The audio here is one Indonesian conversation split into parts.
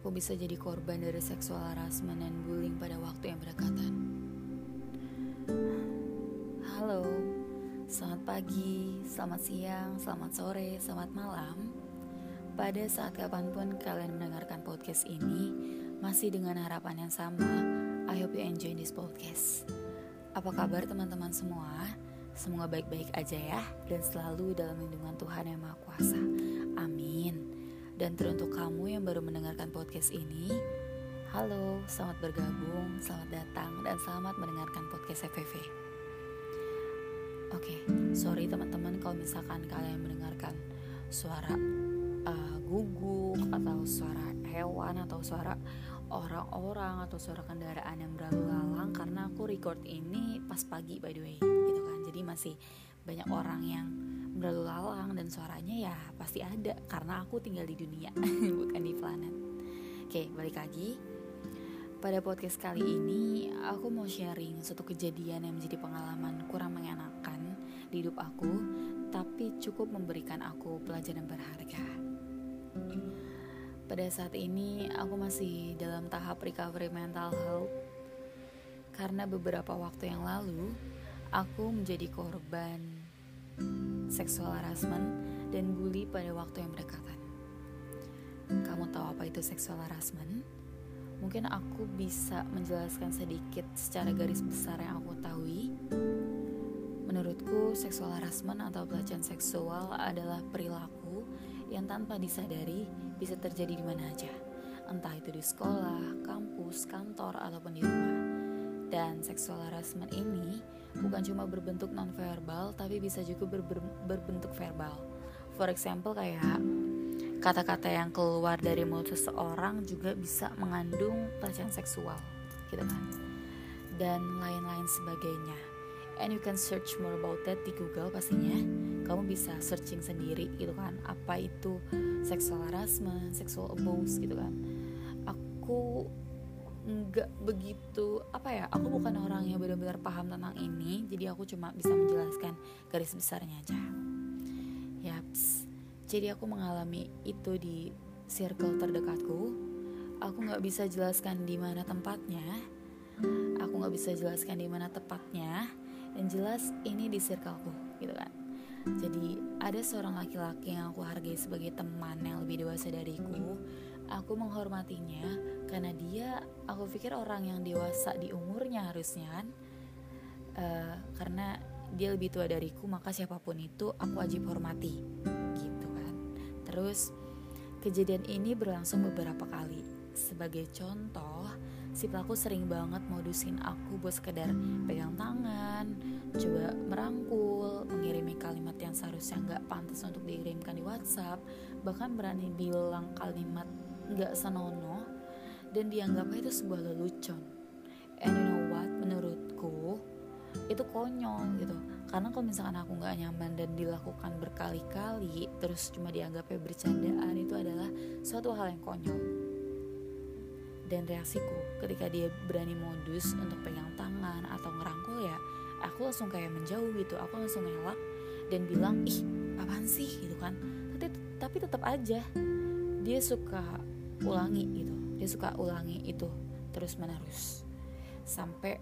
aku bisa jadi korban dari seksual harassment dan bullying pada waktu yang berdekatan. Halo, selamat pagi, selamat siang, selamat sore, selamat malam. Pada saat kapan pun kalian mendengarkan podcast ini, masih dengan harapan yang sama, I hope you enjoy this podcast. Apa kabar teman-teman semua? Semoga baik-baik aja ya, dan selalu dalam lindungan Tuhan Yang Maha Kuasa. Dan teruntuk kamu yang baru mendengarkan podcast ini, halo, selamat bergabung, selamat datang, dan selamat mendengarkan podcast FVV. Oke, okay, sorry teman-teman kalau misalkan kalian mendengarkan suara uh, guguk atau suara hewan atau suara orang-orang atau suara kendaraan yang berlalu lalang karena aku record ini pas pagi by the way gitu kan jadi masih banyak orang yang berlalu lalang dan suaranya ya pasti ada karena aku tinggal di dunia bukan di planet. Oke balik lagi. Pada podcast kali ini aku mau sharing suatu kejadian yang menjadi pengalaman kurang mengenakan di hidup aku tapi cukup memberikan aku pelajaran berharga. Pada saat ini aku masih dalam tahap recovery mental health. Karena beberapa waktu yang lalu aku menjadi korban seksual harassment, dan bully pada waktu yang berdekatan. Kamu tahu apa itu seksual harassment? Mungkin aku bisa menjelaskan sedikit secara garis besar yang aku tahu. Menurutku, seksual harassment atau pelecehan seksual adalah perilaku yang tanpa disadari bisa terjadi di mana aja. Entah itu di sekolah, kampus, kantor, ataupun di rumah. Dan seksual harassment ini bukan cuma berbentuk nonverbal tapi bisa juga ber ber berbentuk verbal. For example kayak kata-kata yang keluar dari mulut seseorang juga bisa mengandung pelecehan seksual, gitu kan. Dan lain-lain sebagainya. And you can search more about that di Google pastinya. Kamu bisa searching sendiri gitu kan, apa itu sexual harassment, sexual abuse gitu kan. Aku nggak begitu apa ya aku bukan orang yang benar-benar paham tentang ini jadi aku cuma bisa menjelaskan garis besarnya aja. Yaps. Jadi aku mengalami itu di circle terdekatku. Aku nggak bisa jelaskan di mana tempatnya. Aku nggak bisa jelaskan di mana tepatnya. Dan jelas ini di circleku gitu kan. Jadi ada seorang laki-laki yang aku hargai sebagai teman yang lebih dewasa dariku aku menghormatinya karena dia aku pikir orang yang dewasa di umurnya harusnya kan. Uh, karena dia lebih tua dariku maka siapa pun itu aku wajib hormati gitu kan. Terus kejadian ini berlangsung beberapa kali. Sebagai contoh si pelaku sering banget modusin aku buat sekedar pegang tangan coba merangkul mengirimi kalimat yang seharusnya nggak pantas untuk dikirimkan di WhatsApp bahkan berani bilang kalimat nggak senonoh dan dianggapnya itu sebuah lelucon. And you know what? Menurutku itu konyol gitu. Karena kalau misalkan aku nggak nyaman dan dilakukan berkali-kali terus cuma dianggapnya bercandaan itu adalah suatu hal yang konyol. Dan reaksiku ketika dia berani modus untuk pegang tangan atau ngerangkul ya aku langsung kayak menjauh gitu. Aku langsung ngelak dan bilang ih apaan sih? gitu kan. Tapi tapi tetap aja dia suka ulangi gitu. Dia suka ulangi itu terus menerus. Sampai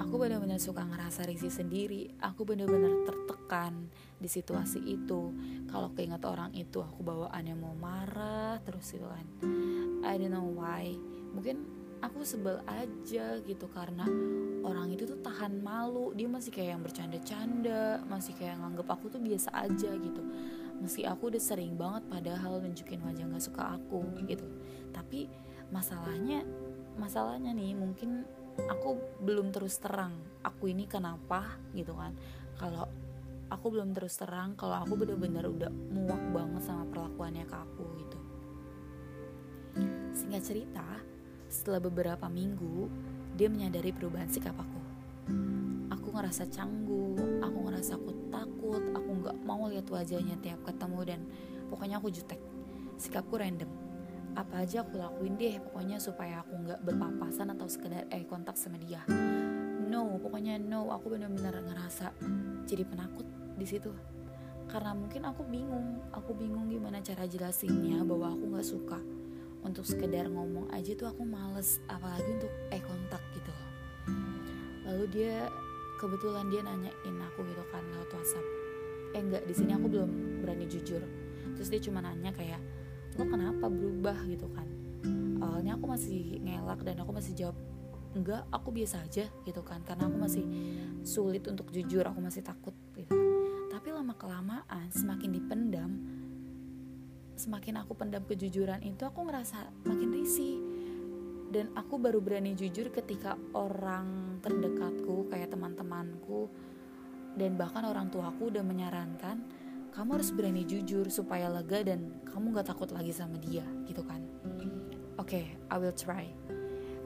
aku benar-benar suka ngerasa risih sendiri. Aku benar-benar tertekan di situasi itu. Kalau keinget orang itu aku bawaannya mau marah terus gitu kan. I don't know why. Mungkin aku sebel aja gitu karena orang itu tuh tahan malu. Dia masih kayak yang bercanda-canda masih kayak nganggep aku tuh biasa aja gitu meski aku udah sering banget padahal nunjukin wajah gak suka aku gitu. Tapi masalahnya masalahnya nih mungkin aku belum terus terang aku ini kenapa gitu kan. Kalau aku belum terus terang kalau aku bener-bener udah muak banget sama perlakuannya ke aku gitu. Singkat cerita setelah beberapa minggu dia menyadari perubahan sikap aku. Aku ngerasa canggung aku ngerasa aku takut aku nggak mau lihat wajahnya tiap ketemu dan pokoknya aku jutek. Sikapku random. Apa aja aku lakuin deh pokoknya supaya aku nggak berpapasan atau sekedar eh kontak sama dia. No pokoknya no. Aku benar-benar ngerasa jadi penakut di situ. Karena mungkin aku bingung aku bingung gimana cara jelasinnya bahwa aku nggak suka. Untuk sekedar ngomong aja tuh aku males apalagi untuk eh kontak gitu. Lalu dia kebetulan dia nanyain aku gitu kan lewat WhatsApp eh enggak di sini aku belum berani jujur. Terus dia cuma nanya kayak lo kenapa berubah? gitu kan. Awalnya aku masih ngelak dan aku masih jawab enggak aku biasa aja gitu kan. Karena aku masih sulit untuk jujur aku masih takut gitu. Tapi lama kelamaan semakin dipendam semakin aku pendam kejujuran itu aku ngerasa makin risih. Dan aku baru berani jujur ketika orang terdekatku kayak teman-temanku dan bahkan orang tuaku udah menyarankan kamu harus berani jujur supaya lega dan kamu gak takut lagi sama dia gitu kan. Oke okay, I will try.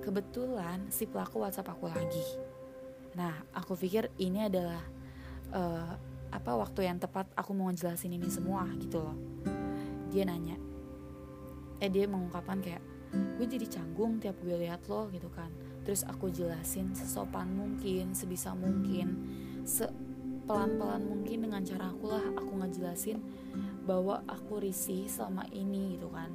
Kebetulan si pelaku WhatsApp aku lagi. Nah aku pikir ini adalah uh, apa waktu yang tepat aku mau ngejelasin ini semua gitu loh. Dia nanya eh dia mengungkapkan kayak gue jadi canggung tiap gue lihat lo gitu kan. Terus aku jelasin sesopan mungkin sebisa mungkin se pelan-pelan mungkin dengan cara aku lah aku ngejelasin bahwa aku risih selama ini gitu kan.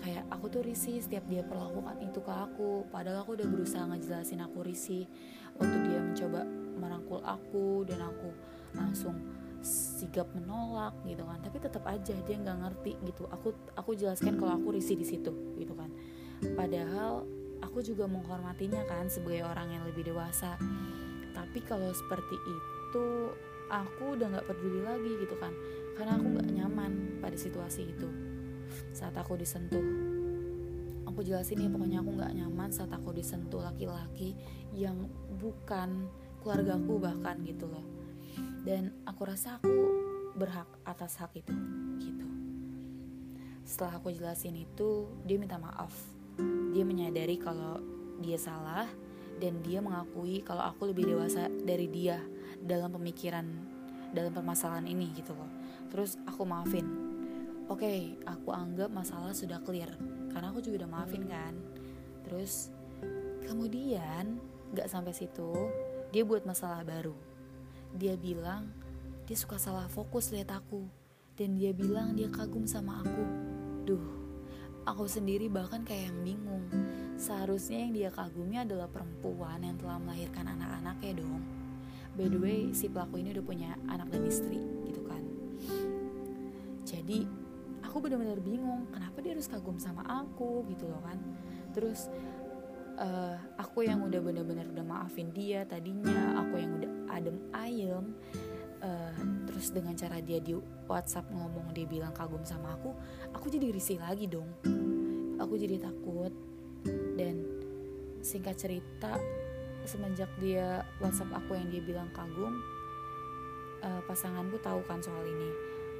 Kayak aku tuh risih setiap dia perlakukan itu ke aku. Padahal aku udah berusaha ngejelasin aku risih waktu dia mencoba merangkul aku dan aku langsung sigap menolak gitu kan. Tapi tetap aja dia nggak ngerti gitu. Aku aku jelaskan kalau aku risih di situ gitu kan. Padahal aku juga menghormatinya kan sebagai orang yang lebih dewasa. Tapi kalau seperti itu aku udah nggak peduli lagi gitu kan. Karena aku nggak nyaman pada situasi itu. Saat aku disentuh. Aku jelasin ya pokoknya aku nggak nyaman saat aku disentuh laki-laki yang bukan keluargaku bahkan gitu loh. Dan aku rasa aku berhak atas hak itu gitu. Setelah aku jelasin itu dia minta maaf. Dia menyadari kalau dia salah dan dia mengakui kalau aku lebih dewasa dari dia dalam pemikiran dalam permasalahan ini gitu loh terus aku maafin oke okay, aku anggap masalah sudah clear karena aku juga udah maafin kan terus kemudian gak sampai situ dia buat masalah baru dia bilang dia suka salah fokus lihat aku dan dia bilang dia kagum sama aku. Duh, aku sendiri bahkan kayak yang bingung. Seharusnya yang dia kagumi adalah perempuan yang telah melahirkan anak-anaknya dong. By the way, si pelaku ini udah punya anak dan istri gitu kan. Jadi aku benar-benar bingung kenapa dia harus kagum sama aku gitu loh kan. Terus uh, aku yang udah bener-bener udah maafin dia tadinya aku yang udah adem ayem uh, terus dengan cara dia di WhatsApp ngomong dia bilang kagum sama aku aku jadi risih lagi dong aku jadi takut dan singkat cerita semenjak dia WhatsApp aku yang dia bilang kagum uh, pasanganku tahu kan soal ini.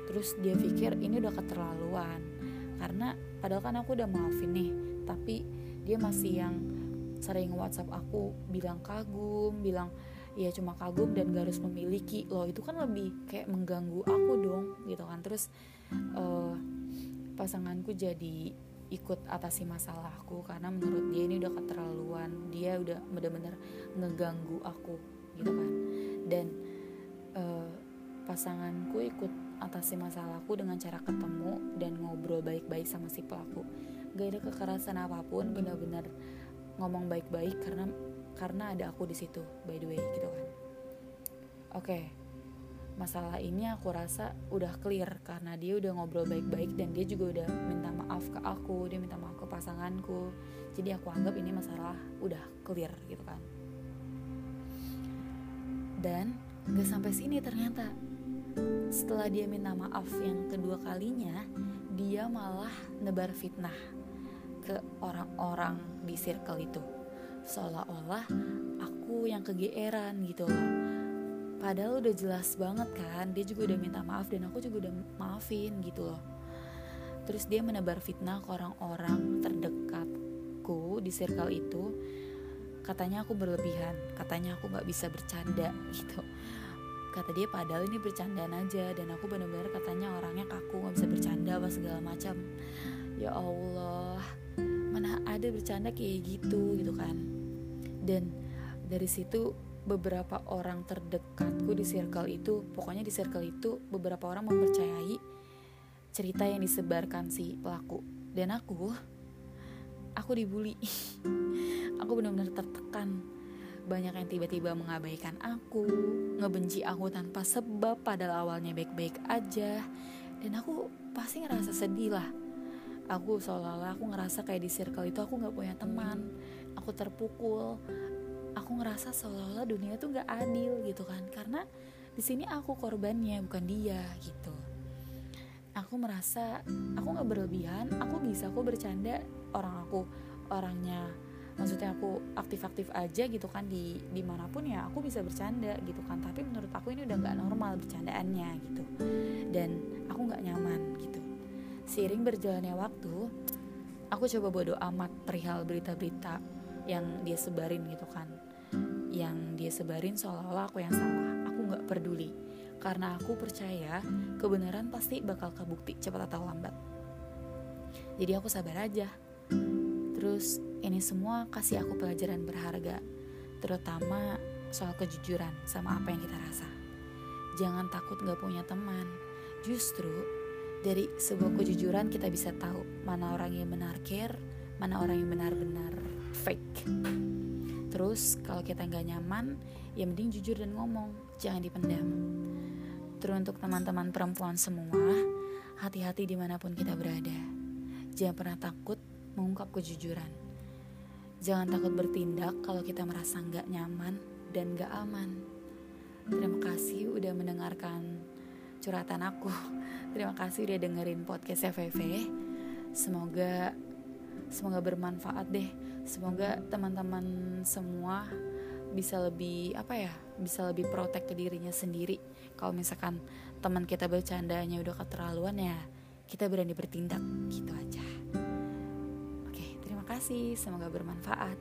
Terus dia pikir ini udah keterlaluan. Karena padahal kan aku udah maafin nih tapi dia masih yang sering WhatsApp aku bilang kagum, bilang ya cuma kagum dan gak harus memiliki. Loh itu kan lebih kayak mengganggu aku dong gitu kan. Terus uh, pasanganku jadi ikut atasi masalahku karena menurut dia ini udah keterlaluan. Dia udah bener-bener ngeganggu aku gitu kan. Dan uh, pasanganku ikut atasi masalahku dengan cara ketemu dan ngobrol baik-baik sama si pelaku. Gak ada kekerasan apa pun bener-bener ngomong baik-baik karena karena ada aku di situ by the way gitu kan. Oke. okay. Masalah ini aku rasa udah clear karena dia udah ngobrol baik-baik dan dia juga udah minta maaf ke aku dia minta maaf ke pasanganku. Jadi aku anggap ini masalah udah clear gitu kan. Dan gak sampai sini ternyata. Setelah dia minta maaf yang kedua kalinya dia malah nebar fitnah ke orang-orang di circle itu. Seolah-olah aku yang kegeeran gitu loh padahal udah jelas banget kan dia juga udah minta maaf dan aku juga udah maafin gitu loh. Terus dia menebar fitnah ke orang-orang terdekatku di circle itu. Katanya aku berlebihan katanya aku nggak bisa bercanda gitu. Kata dia padahal ini bercandaan aja dan aku bener-bener katanya orangnya kaku nggak bisa bercanda apa segala macam. Ya Allah mana ada bercanda kayak gitu gitu kan. Dan dari situ beberapa orang terdekatku di circle itu pokoknya di circle itu beberapa orang mempercayai cerita yang disebarkan si pelaku. Dan aku aku dibully. Aku benar-benar tertekan. Banyak yang tiba-tiba mengabaikan aku ngebenci aku tanpa sebab padahal awalnya baik-baik aja. Dan aku pasti ngerasa sedih lah. Aku seolah-olah aku ngerasa kayak di circle itu aku nggak punya teman. Aku terpukul aku ngerasa seolah-olah dunia tuh nggak adil gitu kan. Karena di sini aku korbannya bukan dia gitu. Aku merasa aku nggak berlebihan aku bisa aku bercanda orang aku orangnya. Maksudnya aku aktif-aktif aja gitu kan di di mana pun ya aku bisa bercanda gitu kan. Tapi menurut aku ini udah nggak normal bercandaannya gitu. Dan aku nggak nyaman gitu. Seiring berjalannya waktu aku coba bodoh amat perihal berita-berita yang dia sebarin gitu kan. Yang dia sebarin seolah-olah aku yang salah. Aku nggak peduli. Karena aku percaya kebenaran pasti bakal kebukti cepat atau lambat. Jadi aku sabar aja. Terus ini semua kasih aku pelajaran berharga, terutama soal kejujuran sama apa yang kita rasa. Jangan takut gak punya teman. Justru dari sebuah kejujuran kita bisa tahu mana orang yang benar care, mana orang yang benar-benar fake. Terus kalau kita nggak nyaman, ya mending jujur dan ngomong, jangan dipendam. Terus untuk teman-teman perempuan semua, hati-hati di mana pun kita berada. Jangan pernah takut mengungkap kejujuran Jangan takut bertindak kalau kita merasa nggak nyaman dan nggak aman. Terima kasih udah mendengarkan curhatan aku. Terima kasih udah dengerin podcast FVV. Semoga semoga bermanfaat deh. Semoga teman-teman semua bisa lebih apa ya bisa lebih protek ke dirinya sendiri. Kalau misalkan teman kita bercandanya udah keterlaluan ya kita berani bertindak. Gitu aja. Kasih, semoga bermanfaat.